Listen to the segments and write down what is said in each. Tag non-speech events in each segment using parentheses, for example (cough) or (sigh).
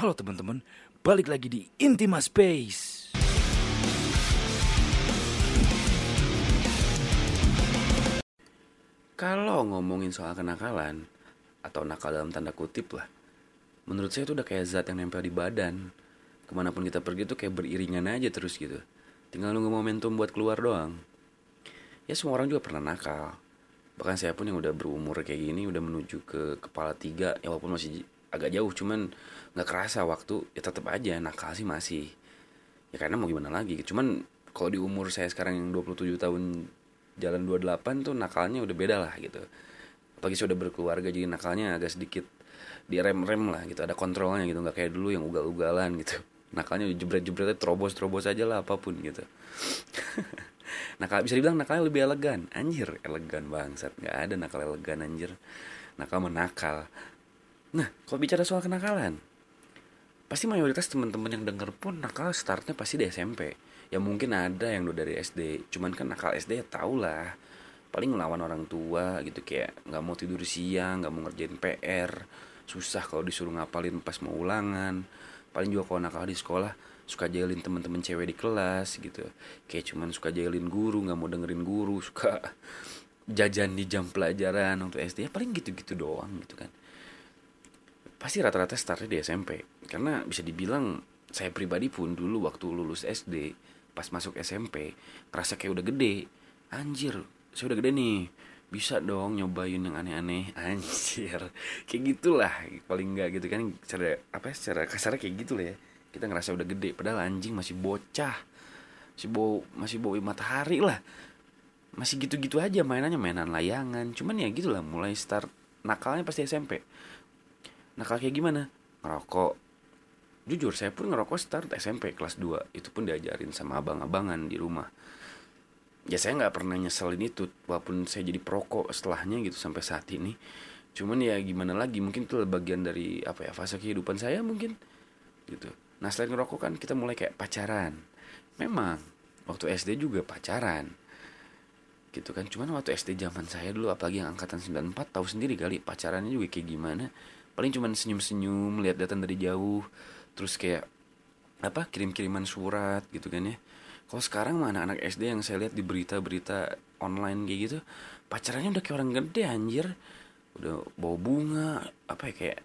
Halo teman-teman, balik lagi di Intima Space. Kalau ngomongin soal kenakalan atau nakal dalam tanda kutip lah, menurut saya itu udah kayak zat yang nempel di badan. Ke mana pun kita pergi tuh kayak beriringan aja terus gitu. Tinggal nunggu momentum buat keluar doang. Ya semua orang juga pernah nakal. Bahkan saya pun yang udah berumur kayak gini udah menuju ke kepala tiga, ya walaupun masih agak jauh, cuman nggak kerasa waktu ya tetap aja nakal sih masih. Ya karena mau gimana lagi. Cuman kalau di umur saya sekarang yang 27 tahun jalan 28 tuh nakalnya udah beda lah gitu. Apalagi sudah berkeluarga jadi nakalnya agak sedikit direm-rem lah gitu. Ada kontrolnya gitu. Nggak kayak dulu yang ugal-ugalan gitu. Nakalnya jebret-jebretnya terobos-terobos aja lah apa pun gitu. (laughs) Nakal bisa dibilang nakalnya lebih elegan. Anjir elegan bangsat. Nggak ada nakal elegan anjir. Nakal menakal nah kalau bicara soal kenakalan pasti mayoritas teman-teman yang denger pun nakal startnya pasti di SMP ya mungkin ada yang udah dari SD cuman kan nakal SD ya tau lah. Paling ngelawan orang tua gitu kayak nggak mau tidur siang nggak mau ngerjain PR susah kalau disuruh ngapalin pas mau ulangan. Paling juga kalau nakal di sekolah suka jailin teman-teman cewek di kelas gitu. Kayak cuman suka jailin guru nggak mau dengerin guru suka (laughs) jajan di jam pelajaran untuk SD ya paling gitu-gitu doang gitu kan pasti rata-rata startnya di SMP karena bisa dibilang saya pribadi pun dulu waktu lulus SD pas masuk SMP ngerasa kayak udah gede. Anjir saya udah gede nih. Bisa dong nyobain yang aneh-aneh. (laughs) Anjir. Kayak gitulah paling enggak gitu kan. Secara apa ya secara kasar kayak gitu lah ya. Kita ngerasa udah gede padahal anjing masih bocah. Masih bau masih bau matahari lah. Masih gitu-gitu aja mainannya mainan layangan. Cuman ya gitulah mulai start nakalnya pasti SMP nakal kayak gimana? Ngerokok. Jujur saya pun ngerokok start SMP kelas 2 itu pun diajarin sama abang-abangan di rumah. Ya saya nggak pernah nyeselin itu walaupun saya jadi perokok setelahnya gitu sampai saat ini. Cuman ya gimana lagi mungkin itu bagian dari apa ya fase kehidupan saya mungkin gitu. Nah selain ngerokok kan kita mulai kayak pacaran. Memang waktu SD juga pacaran gitu kan. Cuman waktu SD zaman saya dulu apalagi yang angkatan 94 tahu sendiri kali pacarannya juga kayak gimana paling cuman senyum-senyum lihat datang dari jauh terus kayak apa kirim-kiriman surat gitu kan ya. Kalau sekarang mana anak SD yang saya lihat di berita-berita online kayak gitu pacarannya udah kayak orang gede anjir. Udah bawa bunga apa ya kayak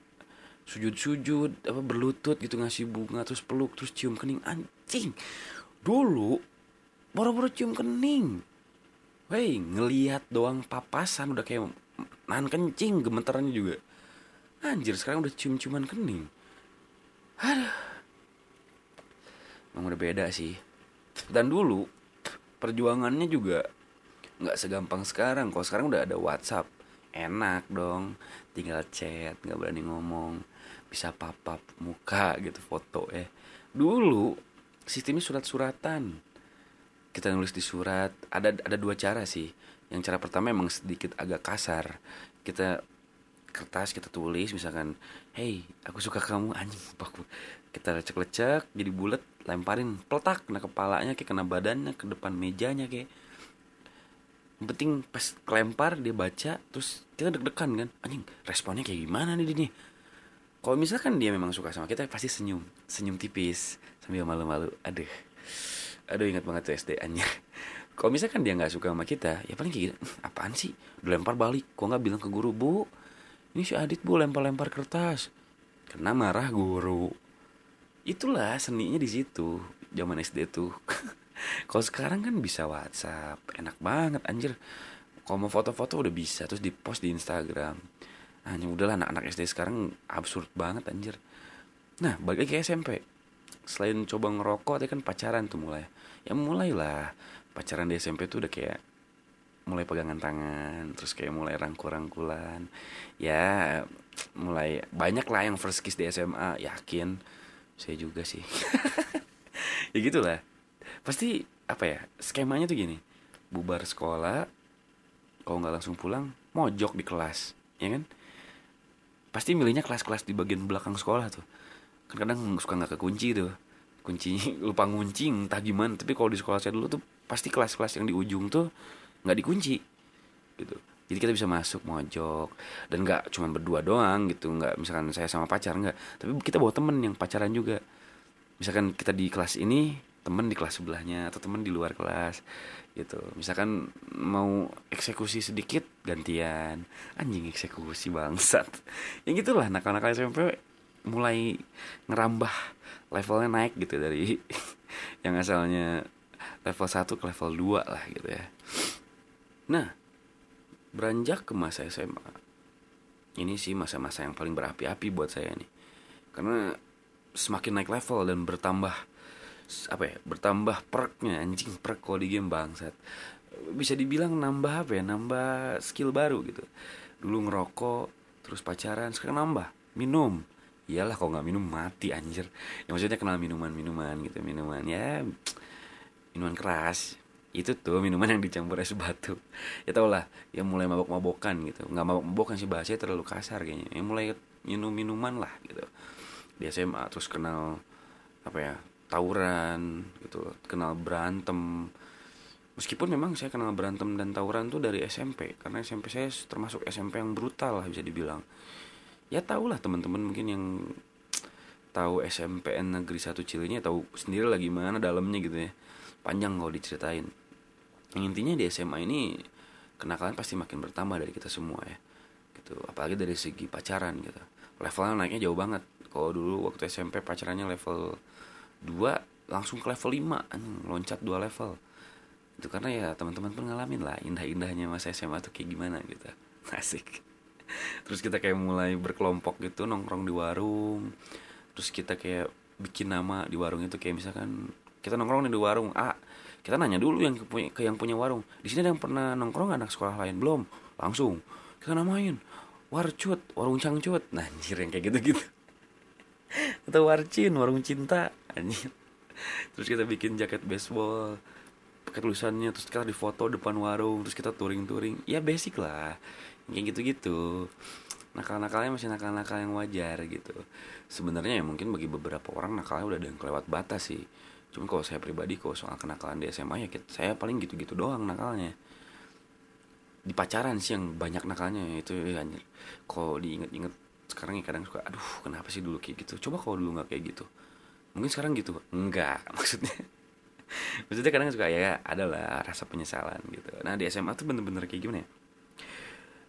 sujud-sujud apa berlutut gitu ngasih bunga terus peluk terus cium kening. Anjing! Dulu boro-boro cium kening. Woi ngelihat doang papasan udah kayak nahan kencing gemetarannya juga anjir sekarang udah cium-ciuman kening. Aduh. Emang udah beda sih. Dan dulu perjuangannya juga nggak segampang sekarang. Kalau sekarang udah ada WhatsApp enak dong. Tinggal chat nggak berani ngomong. Bisa papap muka gitu foto ya. Dulu sistemnya surat-suratan. Kita nulis di surat. Ada ada dua cara sih. Yang cara pertama emang sedikit agak kasar. Kita kertas kita tulis misalkan hey aku suka kamu anjing aku. Kita lecek-lecek jadi bulat lemparin peletak kena kepalanya kayak kena badannya ke depan mejanya kayak. Yang penting pas kelempar dia baca terus kita deg-degan kan anjing responnya kayak gimana nih dia kalau misalkan dia memang suka sama kita pasti senyum senyum tipis sambil malu-malu aduh aduh ingat banget tuh SD nya kalau misalkan dia nggak suka sama kita ya paling kayak gitu apaan sih? Udah lempar balik kok nggak bilang ke guru bu ini si Adit bu lempar-lempar kertas. Kena marah guru. Itulah seninya di situ zaman SD tuh. (laughs) Kalau sekarang kan bisa WhatsApp. Enak banget anjir. Kalau mau foto-foto udah bisa terus di post di Instagram. Hanya udahlah anak-anak SD sekarang absurd banget anjir. Nah balik lagi ke SMP selain coba ngerokok tadi kan pacaran tuh mulai. Ya mulailah. Pacaran di SMP tuh udah kayak mulai pegangan tangan terus kayak mulai rangkul-rangkulan. Ya mulai banyak lah yang first kiss di SMA yakin. Saya juga sih. (laughs) Ya gitulah. Pasti apa ya skemanya tuh gini. Bubar sekolah kalau nggak langsung pulang mojok di kelas ya kan? Pasti milihnya kelas-kelas di bagian belakang sekolah tuh. Kan kadang suka nggak kekunci tuh. Kunci (laughs) lupa ngunci entah gimana. Tapi kalau di sekolah saya dulu tuh pasti kelas-kelas yang di ujung tuh nggak dikunci gitu. Jadi kita bisa masuk mojok dan nggak cuma berdua doang gitu. Nggak misalkan saya sama pacar nggak. Tapi kita bawa temen yang pacaran juga. Misalkan kita di kelas ini temen di kelas sebelahnya atau temen di luar kelas gitu. Misalkan mau eksekusi sedikit gantian. Anjing eksekusi bangsat. Ya gitulah nakal-nakal SMP mulai ngerambah levelnya naik gitu dari (laughs) yang asalnya level 1 ke level 2 lah gitu ya nah beranjak ke masa SMA ini sih masa-masa yang paling berapi-api buat saya nih. Karena semakin naik level dan bertambah apa ya bertambah perknya anjing perk kalau di game bangsat. Bisa dibilang nambah apa ya nambah skill baru gitu. Dulu ngerokok terus pacaran sekarang nambah minum. Iyalah kalau nggak minum mati anjir. Ya maksudnya kenal minuman minuman gitu minuman ya minuman keras itu tuh minuman yang dicampur es batu. Ya tau lah yang mulai mabok mabokan gitu. Nggak mabok mabokan sih bahasanya terlalu kasar kayaknya. Yang mulai minum minuman lah gitu. Di SMA terus kenal apa ya tawuran gitu. Kenal berantem. Meskipun memang saya kenal berantem dan tawuran tuh dari SMP karena SMP saya termasuk SMP yang brutal lah bisa dibilang. Ya tau lah teman-teman mungkin yang tahu SMPN negeri satu Cilinyi tahu sendiri lah gimana dalamnya gitu ya. Panjang kalau diceritain intinya di SMA ini kenakalan pasti makin bertambah dari kita semua ya gitu. Apalagi dari segi pacaran gitu. Levelnya naiknya jauh banget. Kalau dulu waktu SMP pacarannya level 2 langsung ke level 5 loncat dua level. Itu karena ya teman-teman pun ngalamin lah indah-indahnya masa SMA tuh kayak gimana gitu. (laughs) Asik. Terus kita kayak mulai berkelompok gitu nongkrong di warung. Terus kita kayak bikin nama di warung itu kayak misalkan kita nongkrong di warung A kita nanya dulu yang punya ke yang punya warung di sini ada yang pernah nongkrong anak sekolah lain? Belum. Langsung. Kita namain warcut warung cangcut. Nah anjir yang kayak gitu gitu (laughs) atau warcin warung cinta. Anjir. Terus kita bikin jaket baseball pakai tulisannya terus kita difoto depan warung terus kita touring-touring. Ya basic lah. Kayak gitu-gitu. Nakal-nakalnya masih nakal-nakal yang wajar gitu. Sebenarnya ya mungkin bagi beberapa orang nakalnya udah ada yang kelewat batas sih cuma kalau saya pribadi kalau soal kenakalan di SMA ya saya paling gitu-gitu doang nakalnya. Di pacaran sih yang banyak nakalnya itu ya kalau diinget-inget sekarang ya kadang suka aduh kenapa sih dulu kayak gitu? Coba kalau dulu nggak kayak gitu. Mungkin sekarang gitu enggak (laughs) maksudnya. Maksudnya kadang suka ya adalah rasa penyesalan gitu. Nah di SMA tuh bener-bener kayak gimana ya?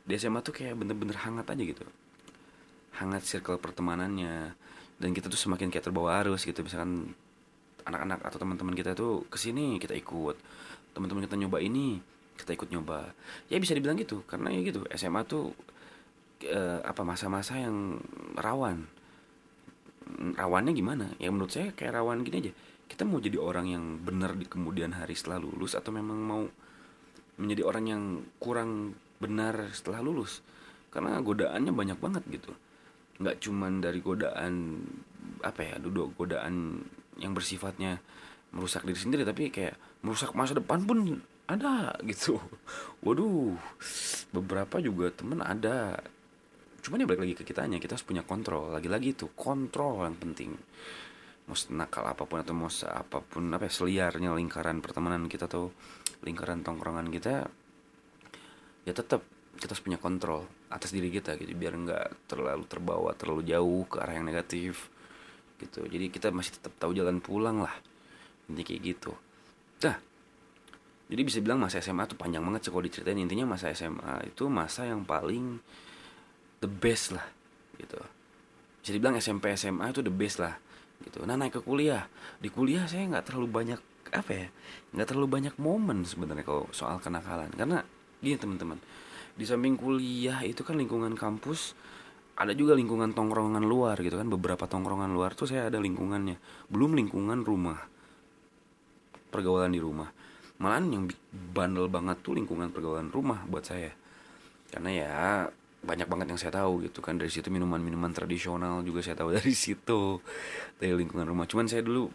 Di SMA tuh kayak bener-bener hangat aja gitu. Hangat circle pertemanannya. Dan kita tuh semakin kayak terbawa arus gitu misalkan anak-anak atau teman-teman kita tuh ke sini kita ikut. Teman-teman kita nyoba ini kita ikut nyoba. Ya bisa dibilang gitu karena ya gitu SMA tuh eh, apa masa-masa yang rawan. Rawannya gimana? Ya menurut saya kayak rawan gini aja. Kita mau jadi orang yang benar di kemudian hari setelah lulus atau memang mau menjadi orang yang kurang benar setelah lulus? Karena godaannya banyak banget gitu. Nggak cuman dari godaan apa ya duduk godaan yang bersifatnya merusak diri sendiri tapi kayak merusak masa depan pun ada gitu. (laughs) Waduh beberapa juga temen ada. Cuman ya balik lagi ke kitanya kita harus punya kontrol. Lagi-lagi itu kontrol yang penting. Mau nakal apa pun atau mau apa pun apa ya, seliarnya lingkaran pertemanan kita atau lingkaran tongkrongan kita ya tetap kita harus punya kontrol atas diri kita gitu. Biar nggak terlalu terbawa terlalu jauh ke arah yang negatif gitu. Jadi kita masih tetap tahu jalan pulang lah. Ini kayak gitu. Dah. Jadi bisa bilang masa SMA tuh panjang banget sih kalau diceritain. Intinya masa SMA itu masa yang paling the best lah gitu. Bisa dibilang SMP SMA itu the best lah gitu. Nah naik ke kuliah. Di kuliah saya nggak terlalu banyak apa ya nggak terlalu banyak momen sebenarnya kalau soal kenakalan. Karena gini teman-teman di samping kuliah itu kan lingkungan kampus ada juga lingkungan tongkrongan luar gitu kan beberapa tongkrongan luar tuh saya ada lingkungannya. Belum lingkungan rumah. Pergaulan di rumah. Malahan yang bandel banget tuh lingkungan pergaulan rumah buat saya. Karena ya banyak banget yang saya tahu gitu kan. Dari situ minuman-minuman tradisional juga saya tahu (laughs) dari situ. Dari lingkungan rumah. Cuman saya dulu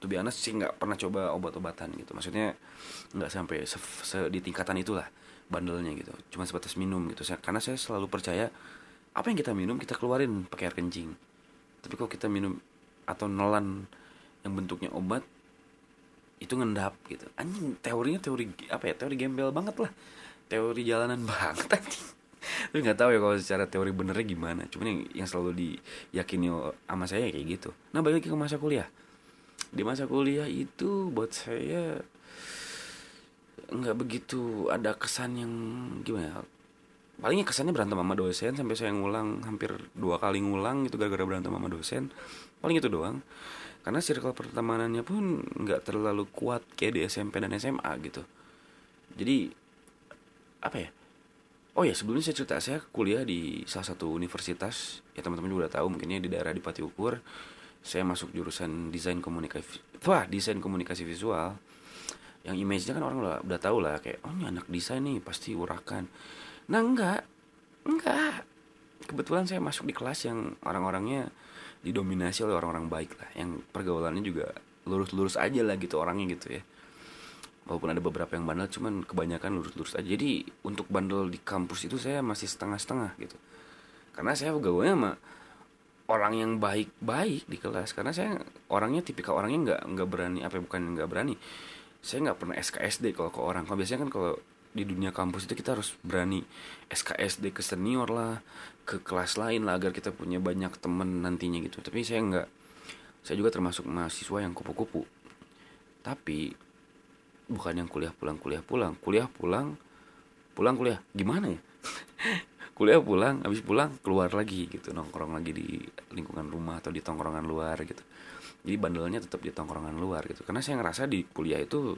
tuh biasa sih nggak pernah coba obat-obatan gitu. Maksudnya nggak sampai se, se di tingkatan itulah bandelnya gitu. Cuma sebatas minum gitu. Karena saya selalu percaya apa yang kita minum kita keluarin pakai air kencing. Tapi kalau kita minum atau nelan yang bentuknya obat itu ngendap gitu. Anjing teorinya teori apa ya teori gembel banget lah. Teori jalanan (laughs) banget anjing. Tapi nggak tahu ya kalau secara teori benernya gimana. Cuman yang yang selalu diyakini sama saya kayak gitu. Nah balik lagi ke masa kuliah. Di masa kuliah itu buat saya nggak begitu ada kesan yang gimana ya palingnya kesannya berantem sama dosen sampai saya ngulang hampir dua kali ngulang gitu gara-gara berantem sama dosen. Paling itu doang. Karena circle pertemanannya pun nggak terlalu kuat kayak di SMP dan SMA gitu. Jadi apa ya? Oh ya sebelumnya saya cerita saya kuliah di salah satu universitas. Ya teman-teman juga udah tahu mungkinnya di daerah di Pati Ukur saya masuk jurusan desain komunikasi wah desain komunikasi visual. Yang image-nya kan orang udah, udah tahu lah kayak oh ini anak desain nih pasti urakan nah enggak. Enggak. Kebetulan saya masuk di kelas yang orang-orangnya didominasi oleh orang-orang baik lah. Yang pergaulannya juga lurus-lurus aja lah gitu orangnya gitu ya. Walaupun ada beberapa yang bandel cuman kebanyakan lurus-lurus aja. Jadi untuk bandel di kampus itu saya masih setengah-setengah gitu. Karena saya gaulnya sama orang yang baik-baik di kelas. Karena saya orangnya tipikal orangnya nggak nggak berani apa ya, bukan nggak berani. Saya nggak pernah SKSD kalau ke orang. Kalau biasanya kan kalau di dunia kampus itu kita harus berani. SKSD ke senior lah ke kelas lain lah agar kita punya banyak temen nantinya gitu. Tapi saya nggak saya juga termasuk mahasiswa yang kupu-kupu. Tapi bukan yang kuliah pulang kuliah pulang. Kuliah pulang pulang kuliah. Gimana ya? (laughs) Kuliah pulang habis pulang keluar lagi gitu. Nongkrong lagi di lingkungan rumah atau di tongkrongan luar gitu. Jadi bandelnya tetap di tongkrongan luar gitu. Karena saya ngerasa di kuliah itu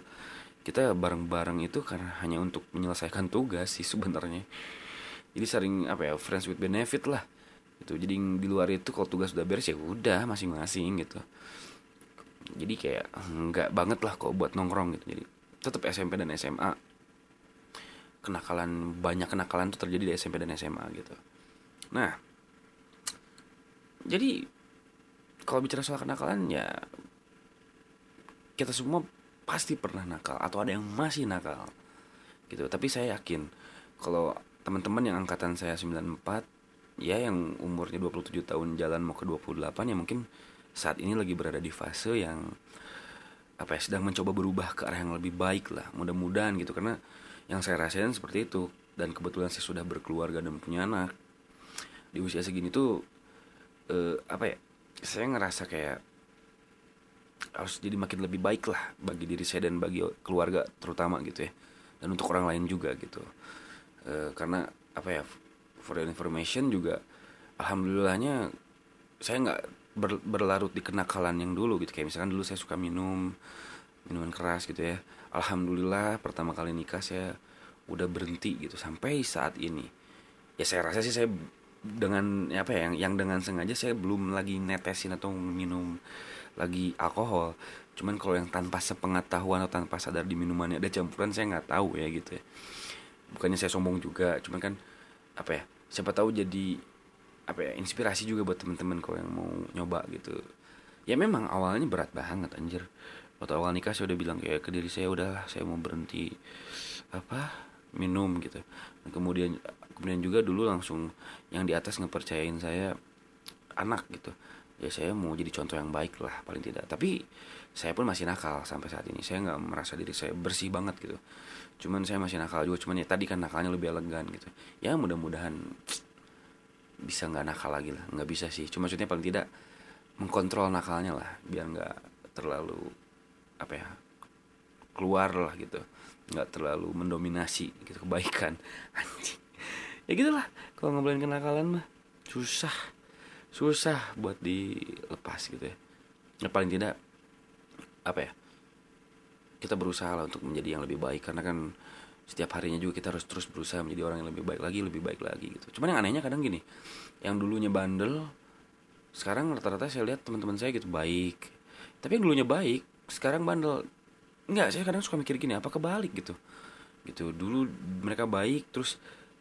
kita bareng-bareng itu karena hanya untuk menyelesaikan tugas sih sebenarnya. Jadi sering apa ya friends with benefit lah. Gitu. Jadi di luar itu kalau tugas udah beres ya udah masing-masing gitu. Jadi kayak nggak banget lah kok buat nongkrong gitu. Jadi tetap SMP dan SMA kenakalan banyak kenakalan tuh terjadi di SMP dan SMA gitu. Nah jadi kalau bicara soal kenakalan ya kita semua pasti pernah nakal atau ada yang masih nakal. Gitu. Tapi saya yakin kalau teman-teman yang angkatan saya 94 ya yang umurnya 27 tahun jalan mau ke 28 ya mungkin saat ini lagi berada di fase yang apa ya sedang mencoba berubah ke arah yang lebih baik lah mudah-mudahan gitu. Karena yang saya rasain seperti itu dan kebetulan saya sudah berkeluarga dan punya anak di usia segini tuh eh, apa ya saya ngerasa kayak harus jadi makin lebih baik lah bagi diri saya dan bagi keluarga terutama gitu ya. Dan untuk orang lain juga gitu. E, karena apa ya for information juga alhamdulillahnya saya nggak ber, berlarut di kenakalan yang dulu gitu. Kayak misalkan dulu saya suka minum minuman keras gitu ya. Alhamdulillah pertama kali nikah saya udah berhenti gitu. Sampai saat ini. Ya saya rasa sih saya dengan ya apa ya yang yang dengan sengaja saya belum lagi netesin atau minum lagi alkohol. Cuman kalau yang tanpa sepengetahuan atau tanpa sadar di minumannya ada campuran saya nggak tahu ya gitu ya. Bukannya saya sombong juga cuman kan apa ya siapa tahu jadi apa ya inspirasi juga buat temen-temen kau yang mau nyoba gitu. Ya memang awalnya berat banget anjir. Waktu awal nikah saya udah bilang kayak ke diri saya udah saya mau berhenti apa minum gitu. Dan kemudian kemudian juga dulu langsung yang di atas ngepercayain saya anak gitu ya saya mau jadi contoh yang baik lah paling tidak. Tapi saya pun masih nakal sampai saat ini. Saya nggak merasa diri saya bersih banget gitu. Cuman saya masih nakal juga. Cuman ya tadi kan nakalnya lebih elegan gitu. Ya mudah-mudahan bisa nggak nakal lagi lah. Nggak bisa sih. Cuma maksudnya paling tidak mengkontrol nakalnya lah biar nggak terlalu apa ya keluar lah gitu. Nggak terlalu mendominasi gitu kebaikan. (laughs) Anjing. Ya gitulah kalau ngobrolin kenakalan mah susah susah buat dilepas gitu ya. Ya paling tidak apa ya kita berusaha lah untuk menjadi yang lebih baik. Karena kan setiap harinya juga kita harus terus berusaha menjadi orang yang lebih baik lagi lebih baik lagi gitu. Cuman yang anehnya kadang gini yang dulunya bandel sekarang rata-rata saya lihat teman-teman saya gitu baik. Tapi yang dulunya baik sekarang bandel. Enggak, saya kadang suka mikir gini apa kebalik gitu? Gitu dulu mereka baik terus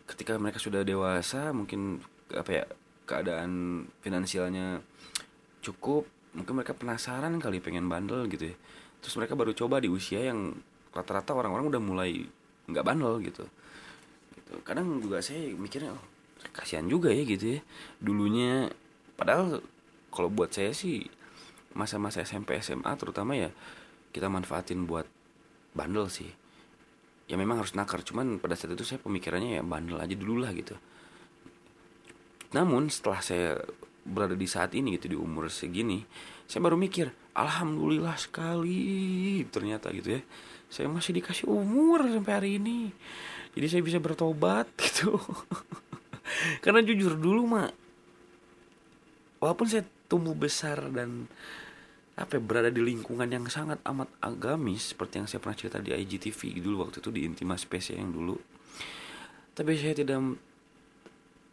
ketika mereka sudah dewasa mungkin apa ya keadaan finansialnya cukup mungkin mereka penasaran kali pengen bandel gitu ya. Terus mereka baru coba di usia yang rata-rata orang-orang udah mulai nggak bandel gitu. Gitu. Kadang juga saya mikirnya oh, kasihan juga ya gitu ya. Dulunya padahal kalau buat saya sih masa-masa SMP SMA terutama ya kita manfaatin buat bandel sih. Ya memang harus nakar cuman pada saat itu saya pemikirannya ya bandel aja dulu lah gitu namun setelah saya berada di saat ini gitu di umur segini saya baru mikir alhamdulillah sekali ternyata gitu ya. Saya masih dikasih umur sampai hari ini. Jadi saya bisa bertobat (laughs) gitu. Karena jujur dulu mak walaupun saya tumbuh besar dan apa ya, berada di lingkungan yang sangat amat agamis seperti yang saya pernah cerita di IGTV dulu waktu itu di Intima Space ya, yang dulu tapi saya tidak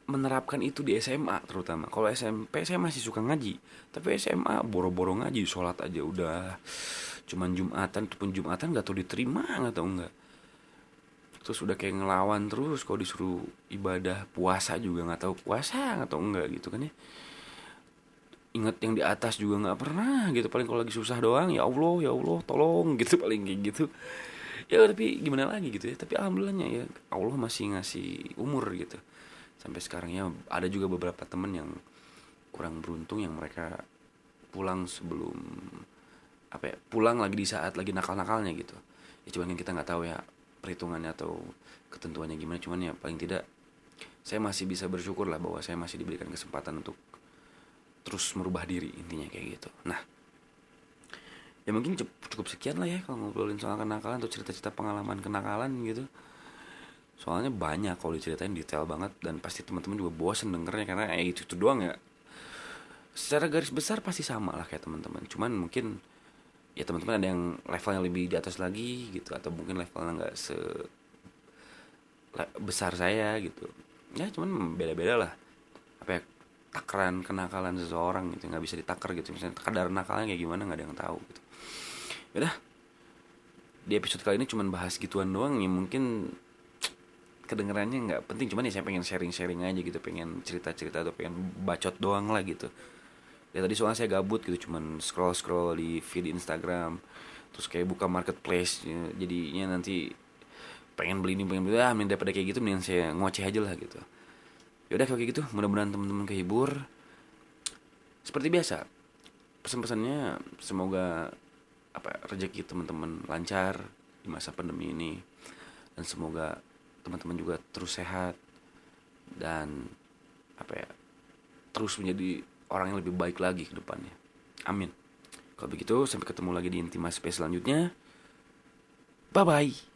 menerapkan itu di SMA terutama. Kalau SMP saya masih suka ngaji. Tapi SMA boro-boro ngaji sholat aja udah. Cuman jumatan pun jumatan nggak tahu diterima nggak tahu enggak. Terus udah kayak ngelawan terus kalau disuruh ibadah puasa juga nggak tahu puasa nggak tahu enggak gitu kan ya. Ingat yang di atas juga nggak pernah gitu paling kalau lagi susah doang ya Allah ya Allah tolong gitu paling kayak gitu. Ya tapi gimana lagi gitu ya tapi alhamdulillahnya ya Allah masih ngasih umur gitu sampai sekarang ya ada juga beberapa temen yang kurang beruntung yang mereka pulang sebelum apa ya pulang lagi di saat lagi nakal-nakalnya gitu. Ya cuman yang kita nggak tahu ya perhitungannya atau ketentuannya gimana. Cuman ya paling tidak saya masih bisa bersyukur lah bahwa saya masih diberikan kesempatan untuk terus merubah diri intinya kayak gitu. Nah ya mungkin cukup sekian lah ya kalau ngobrolin soal kenakalan atau cerita-cerita pengalaman kenakalan gitu soalnya banyak kalau diceritain detail banget dan pasti teman-teman juga bosen dengernya karena eh itu, itu doang ya. Secara garis besar pasti sama lah kayak teman-teman. Cuman mungkin ya teman-teman ada yang levelnya lebih di atas lagi gitu atau mungkin levelnya nggak se besar saya gitu. Ya cuman beda-beda lah. Apa ya takaran kenakalan seseorang gitu nggak bisa ditakar gitu. Misalnya kadar nakalnya kayak gimana nggak ada yang tahu gitu. Udah di episode kali ini cuman bahas gituan doang ya. Mungkin kedengarannya nggak penting cuman ya saya pengen sharing-sharing aja gitu pengen cerita-cerita atau pengen bacot doang lah gitu. Ya tadi soalnya saya gabut gitu cuman scroll scroll di feed Instagram terus kayak buka marketplace ya, jadinya nanti pengen beli ini pengen beli ah daripada kayak gitu mending saya ngoceh aja lah gitu. Yaudah kayak gitu mudah-mudahan teman-teman kehibur. Seperti biasa Pesan-pesannya semoga apa rezeki teman-teman lancar di masa pandemi ini dan semoga teman-teman juga terus sehat dan apa ya terus menjadi orang yang lebih baik lagi ke depannya. Amin. Kalau begitu sampai ketemu lagi di Intima Space selanjutnya. Bye bye.